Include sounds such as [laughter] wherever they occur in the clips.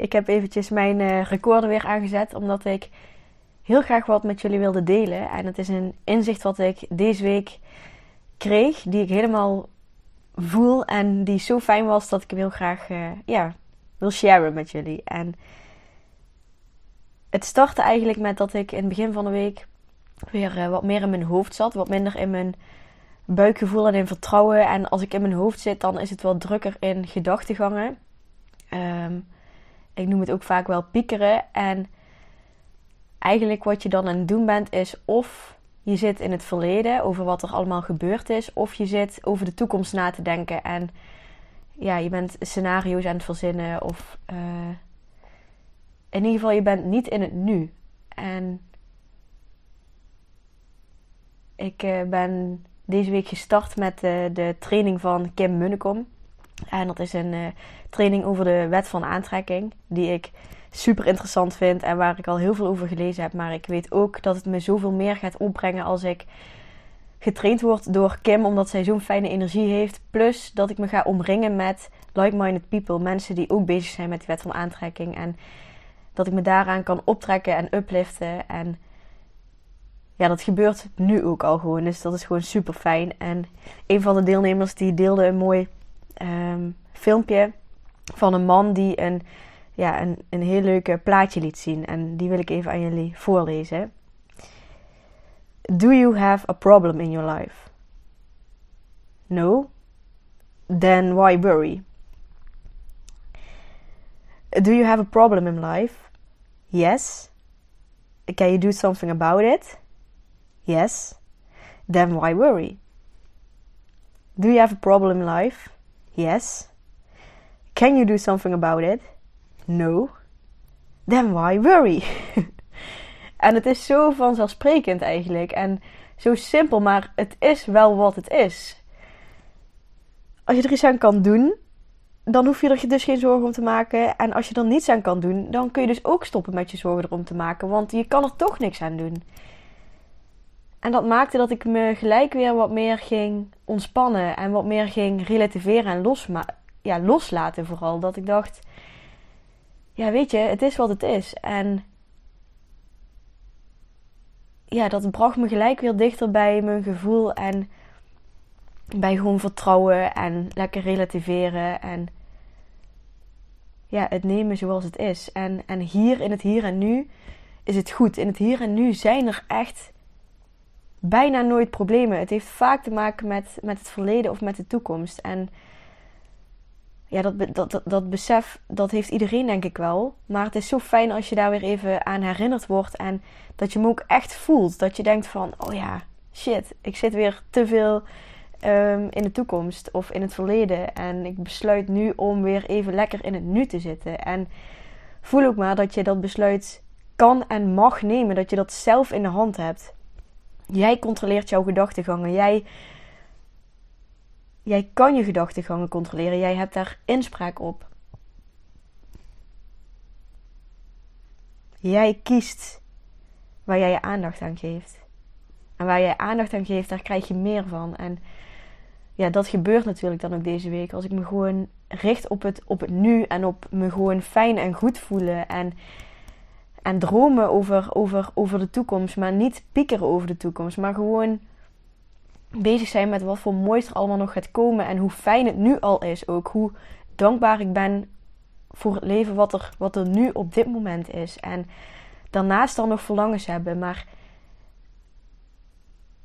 Ik heb eventjes mijn uh, recorder weer aangezet omdat ik heel graag wat met jullie wilde delen. En het is een inzicht wat ik deze week kreeg, die ik helemaal voel en die zo fijn was dat ik hem heel graag uh, ja, wil sharen met jullie. En het startte eigenlijk met dat ik in het begin van de week weer uh, wat meer in mijn hoofd zat, wat minder in mijn buikgevoel en in vertrouwen. En als ik in mijn hoofd zit, dan is het wel drukker in gedachtegangen. Um, ik noem het ook vaak wel piekeren. En eigenlijk wat je dan aan het doen bent, is of je zit in het verleden over wat er allemaal gebeurd is, of je zit over de toekomst na te denken en ja, je bent scenario's aan het verzinnen of uh, in ieder geval je bent niet in het nu. En ik uh, ben deze week gestart met uh, de training van Kim Munnekom. En dat is een uh, training over de wet van aantrekking, die ik super interessant vind en waar ik al heel veel over gelezen heb. Maar ik weet ook dat het me zoveel meer gaat opbrengen als ik getraind word door Kim, omdat zij zo'n fijne energie heeft. Plus dat ik me ga omringen met like-minded people, mensen die ook bezig zijn met de wet van aantrekking. En dat ik me daaraan kan optrekken en upliften. En ja, dat gebeurt nu ook al gewoon. Dus dat is gewoon super fijn. En een van de deelnemers die deelde een mooi um, filmpje van een man die een, ja, een, een heel leuk plaatje liet zien. En die wil ik even aan jullie voorlezen. Do you have a problem in your life? No? Then why worry? Do you have a problem in life? Yes. Can you do something about it? Yes. Then why worry? Do you have a problem in life? Yes. Can you do something about it? No. Then why worry? [laughs] en het is zo vanzelfsprekend eigenlijk en zo simpel, maar het is wel wat het is. Als je er iets aan kan doen, dan hoef je er dus geen zorgen om te maken. En als je er niets aan kan doen, dan kun je dus ook stoppen met je zorgen erom te maken, want je kan er toch niks aan doen. En dat maakte dat ik me gelijk weer wat meer ging ontspannen en wat meer ging relativeren en losma ja, loslaten vooral. Dat ik dacht, ja weet je, het is wat het is. En ja, dat bracht me gelijk weer dichter bij mijn gevoel en bij gewoon vertrouwen en lekker relativeren en ja, het nemen zoals het is. En, en hier in het hier en nu is het goed. In het hier en nu zijn er echt bijna nooit problemen. Het heeft vaak te maken met, met het verleden of met de toekomst. En ja, dat, dat, dat, besef, dat heeft iedereen denk ik wel. Maar het is zo fijn als je daar weer even aan herinnerd wordt. En dat je hem ook echt voelt. Dat je denkt van, oh ja, shit, ik zit weer te veel um, in de toekomst of in het verleden. En ik besluit nu om weer even lekker in het nu te zitten. En voel ook maar dat je dat besluit kan en mag nemen. Dat je dat zelf in de hand hebt. Jij controleert jouw gedachtegangen. Jij, jij kan je gedachtegangen controleren. Jij hebt daar inspraak op. Jij kiest waar jij je aandacht aan geeft. En waar jij aandacht aan geeft, daar krijg je meer van. En ja, dat gebeurt natuurlijk dan ook deze week. Als ik me gewoon richt op het, op het nu en op me gewoon fijn en goed voelen. En en dromen over, over, over de toekomst. Maar niet piekeren over de toekomst. Maar gewoon bezig zijn met wat voor moois er allemaal nog gaat komen. En hoe fijn het nu al is ook. Hoe dankbaar ik ben voor het leven wat er, wat er nu op dit moment is. En daarnaast dan nog verlangens hebben. Maar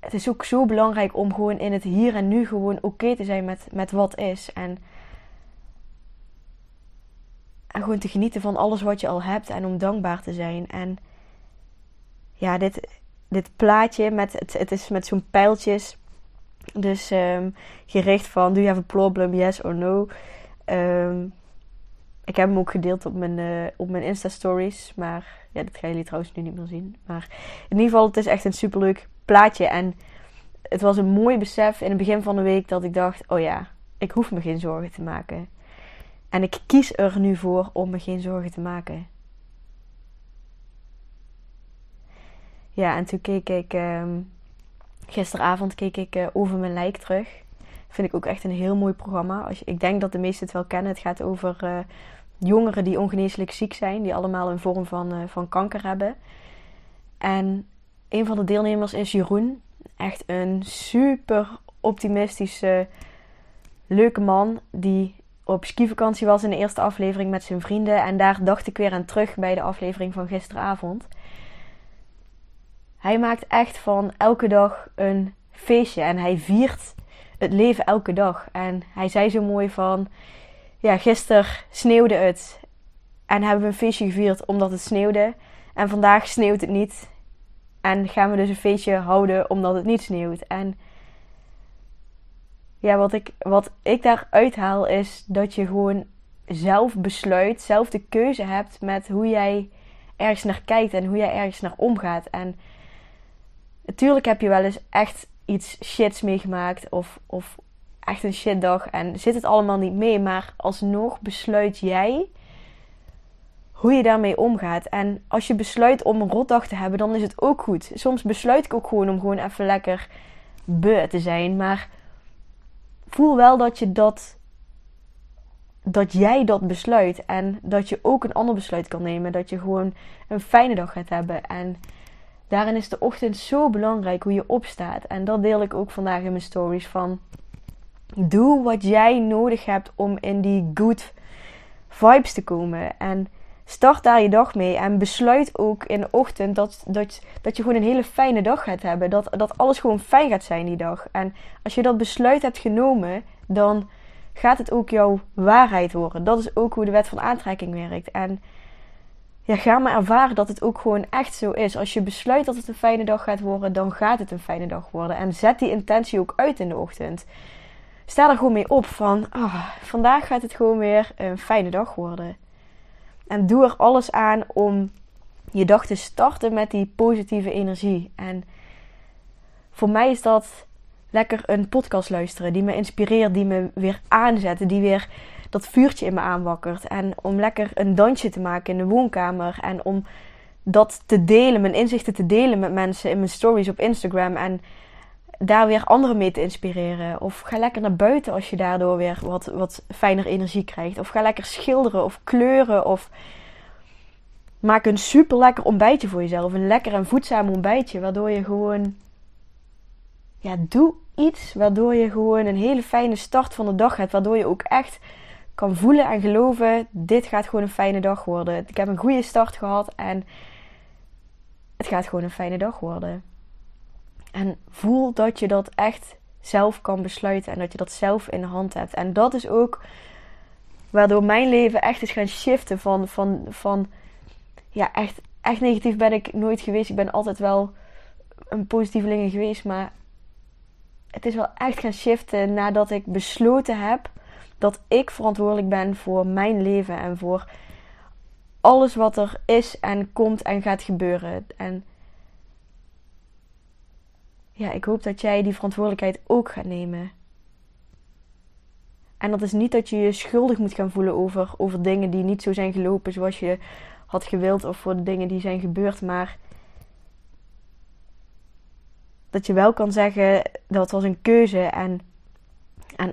het is ook zo belangrijk om gewoon in het hier en nu gewoon oké te zijn met, met wat is. En en gewoon te genieten van alles wat je al hebt en om dankbaar te zijn. En ja, dit, dit plaatje met, het, het is met zo'n pijltjes. Dus um, gericht van, do you have a problem, yes or no? Um, ik heb hem ook gedeeld op mijn, uh, op mijn Insta-stories. Maar ja, dat gaan jullie trouwens nu niet meer zien. Maar in ieder geval, het is echt een superleuk plaatje. En het was een mooi besef in het begin van de week dat ik dacht: oh ja, ik hoef me geen zorgen te maken. En ik kies er nu voor om me geen zorgen te maken. Ja, en toen keek ik. Um, gisteravond keek ik uh, over mijn lijk terug. Vind ik ook echt een heel mooi programma. Als ik denk dat de meesten het wel kennen. Het gaat over uh, jongeren die ongeneeslijk ziek zijn, die allemaal een vorm van, uh, van kanker hebben. En een van de deelnemers is Jeroen. Echt een super optimistische, leuke man die op skivakantie was in de eerste aflevering met zijn vrienden. En daar dacht ik weer aan terug bij de aflevering van gisteravond. Hij maakt echt van elke dag een feestje en hij viert het leven elke dag. En hij zei zo mooi van ja, gisteren sneeuwde het. En hebben we een feestje gevierd omdat het sneeuwde. En vandaag sneeuwt het niet. En gaan we dus een feestje houden omdat het niet sneeuwt. En ja, wat ik, wat ik daaruit haal is dat je gewoon zelf besluit, zelf de keuze hebt met hoe jij ergens naar kijkt en hoe jij ergens naar omgaat. En natuurlijk heb je wel eens echt iets shits meegemaakt of, of echt een shitdag en zit het allemaal niet mee. Maar alsnog besluit jij hoe je daarmee omgaat. En als je besluit om een rotdag te hebben, dan is het ook goed. Soms besluit ik ook gewoon om gewoon even lekker beu te zijn. Maar voel wel dat je dat. Dat jij dat besluit. En dat je ook een ander besluit kan nemen. Dat je gewoon een fijne dag gaat hebben. En daarin is de ochtend zo belangrijk hoe je opstaat. En dat deel ik ook vandaag in mijn stories van Doe wat jij nodig hebt om in die good vibes te komen. En start daar je dag mee. En besluit ook in de ochtend dat, dat, dat je gewoon een hele fijne dag gaat hebben. Dat, dat alles gewoon fijn gaat zijn die dag. En als je dat besluit hebt genomen, dan gaat het ook jouw waarheid worden. Dat is ook hoe de wet van aantrekking werkt. En ja, ga maar ervaren dat het ook gewoon echt zo is. Als je besluit dat het een fijne dag gaat worden, dan gaat het een fijne dag worden. En zet die intentie ook uit in de ochtend sta er gewoon mee op van oh, vandaag gaat het gewoon weer een fijne dag worden. En doe er alles aan om je dag te starten met die positieve energie. En voor mij is dat lekker een podcast luisteren die me inspireert, die me weer aanzet, die weer dat vuurtje in me aanwakkert. En om lekker een dansje te maken in de woonkamer en om dat te delen, mijn inzichten te delen met mensen in mijn stories op Instagram. En daar weer anderen mee te inspireren. Of ga lekker naar buiten als je daardoor weer wat, wat fijner energie krijgt. Of ga lekker schilderen of kleuren. Of maak een super lekker ontbijtje voor jezelf. Een lekker en voedzaam ontbijtje. Waardoor je gewoon. Ja, doe iets waardoor je gewoon een hele fijne start van de dag hebt. Waardoor je ook echt kan voelen en geloven: dit gaat gewoon een fijne dag worden. Ik heb een goede start gehad en het gaat gewoon een fijne dag worden. En voel dat je dat echt zelf kan besluiten en dat je dat zelf in de hand hebt. En dat is ook waardoor mijn leven echt is gaan shiften van, van, van ja, echt, echt negatief ben ik nooit geweest. Ik ben altijd wel een positieveling geweest, maar het is wel echt gaan shiften nadat ik besloten heb dat ik verantwoordelijk ben voor mijn leven en voor alles wat er is en komt en gaat gebeuren. En ja, ik hoop dat jij die verantwoordelijkheid ook gaat nemen. En dat is niet dat je je schuldig moet gaan voelen over, over dingen die niet zo zijn gelopen zoals je had gewild of voor de dingen die zijn gebeurd, maar dat je wel kan zeggen dat was een keuze en, en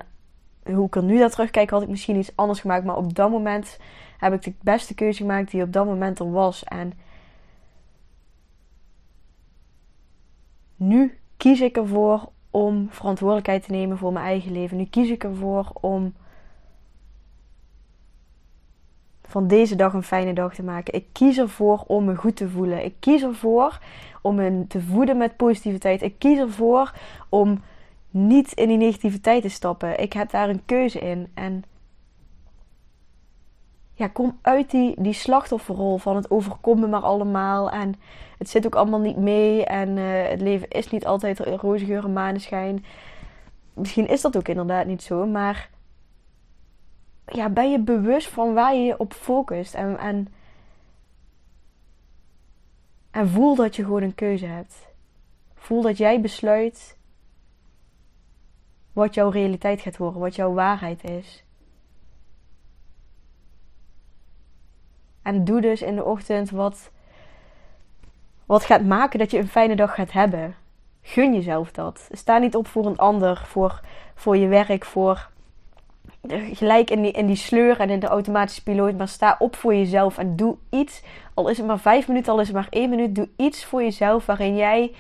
hoe er nu naar terugkijk had ik misschien iets anders gemaakt, maar op dat moment heb ik de beste keuze gemaakt die op dat moment er was en nu kies ik ervoor om verantwoordelijkheid te nemen voor mijn eigen leven. Nu kies ik ervoor om van deze dag een fijne dag te maken. Ik kies ervoor om me goed te voelen. Ik kies ervoor om me te voeden met positiviteit. Ik kies ervoor om niet in die negativiteit te stappen. Ik heb daar een keuze in. En ja, kom uit die, die slachtofferrol van het overkomt me maar allemaal. En het zit ook allemaal niet mee. En uh, het leven is niet altijd roze geur en maneschijn. Misschien is dat ook inderdaad niet zo. Maar ja, ben je bewust van waar je je op focust. En, en, en voel dat je gewoon een keuze hebt. Voel dat jij besluit wat jouw realiteit gaat worden, wat jouw waarheid is. En doe dus in de ochtend wat, wat gaat maken dat je een fijne dag gaat hebben. Gun jezelf dat. Sta niet op voor een ander, voor, voor je werk, voor gelijk in die, in die sleur en in de automatische piloot. Maar sta op voor jezelf en doe iets. Al is het maar vijf minuten, al is het maar één minuut. Doe iets voor jezelf waarin jij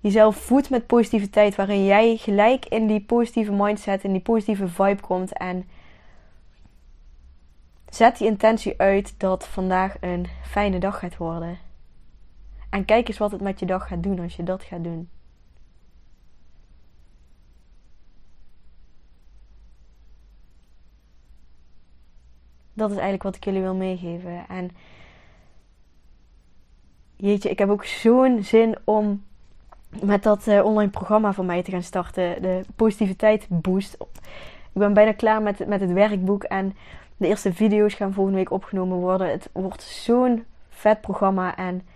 jezelf voedt met positiviteit. Waarin jij gelijk in die positieve mindset, in die positieve vibe komt. En zet die intentie uit dat vandaag een fijne dag gaat worden. En kijk eens wat het met je dag gaat doen als je dat gaat doen. Dat is eigenlijk wat ik jullie wil meegeven. En jeetje, ik heb ook zo'n zin om met dat uh, online programma van mij te gaan starten. De positiviteit boost. Ik ben bijna klaar met, met het werkboek. En de eerste video's gaan volgende week opgenomen worden. Het wordt zo'n vet programma. En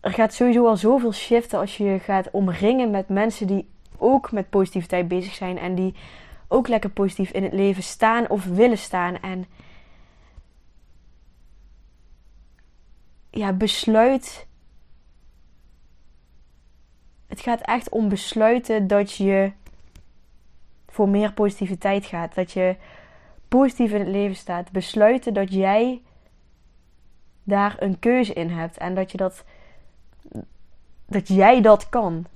er gaat sowieso al zoveel shiften als je je gaat omringen met mensen die ook met positiviteit bezig zijn. En die ook lekker positief in het leven staan of willen staan. En ja, besluit. Het gaat echt om besluiten dat je voor meer positiviteit gaat. Dat je positief in het leven staat. Besluiten dat jij daar een keuze in hebt. En dat je dat. Dat jij dat kan.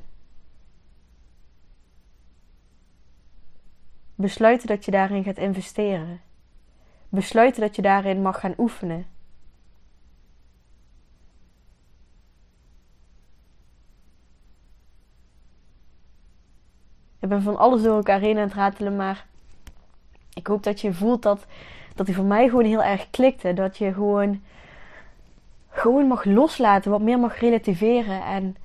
Besluiten dat je daarin gaat investeren. Besluiten dat je daarin mag gaan oefenen. Ik ben van alles door elkaar heen aan het ratelen, maar ik hoop dat je voelt dat, dat die voor mij gewoon heel erg klikte. Dat je gewoon, gewoon mag loslaten, wat meer mag relativeren en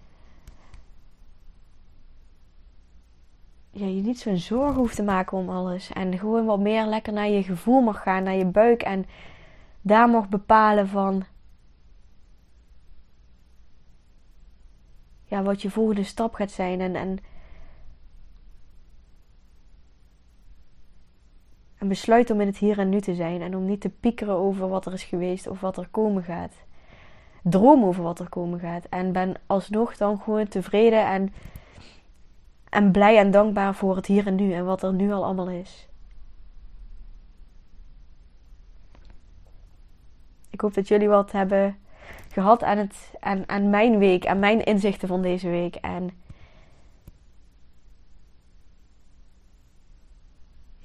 ja, je niet zo'n zorgen hoeft te maken om alles. En gewoon wat meer lekker naar je gevoel mag gaan, naar je buik. En daar mag bepalen van. Ja, wat je volgende stap gaat zijn. En, en, besluit om in het hier en nu te zijn. En om niet te piekeren over wat er is geweest of wat er komen gaat. Droom over wat er komen gaat. En ben alsnog dan gewoon tevreden en en blij en dankbaar voor het hier en nu en wat er nu al allemaal is. Ik hoop dat jullie wat hebben gehad aan, het, aan, aan mijn week, aan mijn inzichten van deze week. En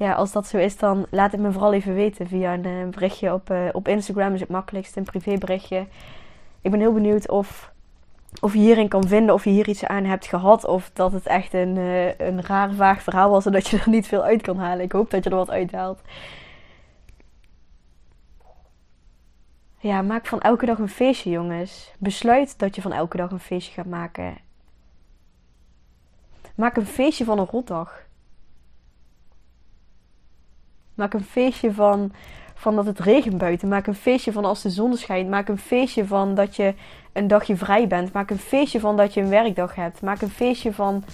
ja, als dat zo is, dan laat het me vooral even weten via een eh, berichtje op, uh, op Instagram. Is het makkelijkst, een privéberichtje. Ik ben heel benieuwd of of je hierin kan vinden of je hier iets aan hebt gehad. Of dat het echt een, uh, een raar vaag verhaal was [laughs] en dat je er niet veel uit kan halen. Ik hoop dat je er wat uithaalt. Ja, maak van elke dag een feestje, jongens. Besluit dat je van elke dag een feestje gaat maken. Maak een feestje van een rotdag. Maak een feestje van van dat het regent buiten. Maak een feestje van als de zon schijnt. Maak een feestje van dat je een dagje vrij bent. Maak een feestje van dat je een werkdag hebt. Maak een feestje van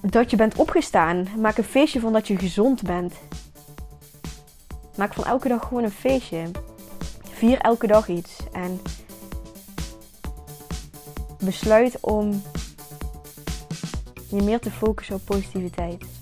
dat je bent opgestaan. Maak een feestje van dat je gezond bent. Maak van elke dag gewoon een feestje. Vier elke dag iets. En besluit om je meer te focussen op positiviteit.